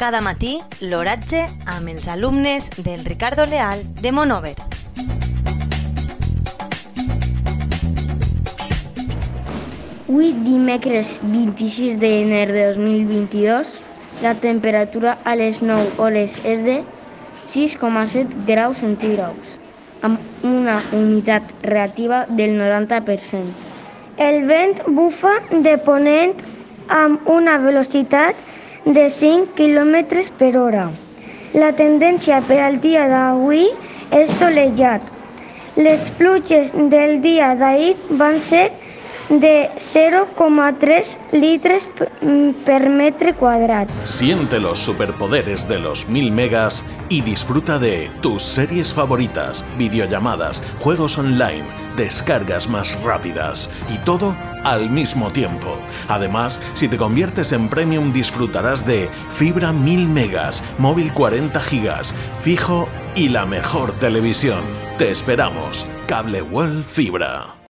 Cada matí, l'oratge amb els alumnes del Ricardo Leal de Monover. Avui, dimecres 26 d'ener de 2022, la temperatura a les 9 hores és de 6,7 graus centígrads, amb una humitat relativa del 90%. El vent bufa de ponent amb una velocitat de 5 km per hora. La tendència per al dia d'avui és solellat. Les pluges del dia d'ahir van ser de 0,3 litros per metro cuadrado. Siente los superpoderes de los 1000 megas y disfruta de tus series favoritas, videollamadas, juegos online, descargas más rápidas y todo al mismo tiempo. Además, si te conviertes en premium disfrutarás de fibra 1000 megas, móvil 40 gigas, fijo y la mejor televisión. Te esperamos. Cable World Fibra.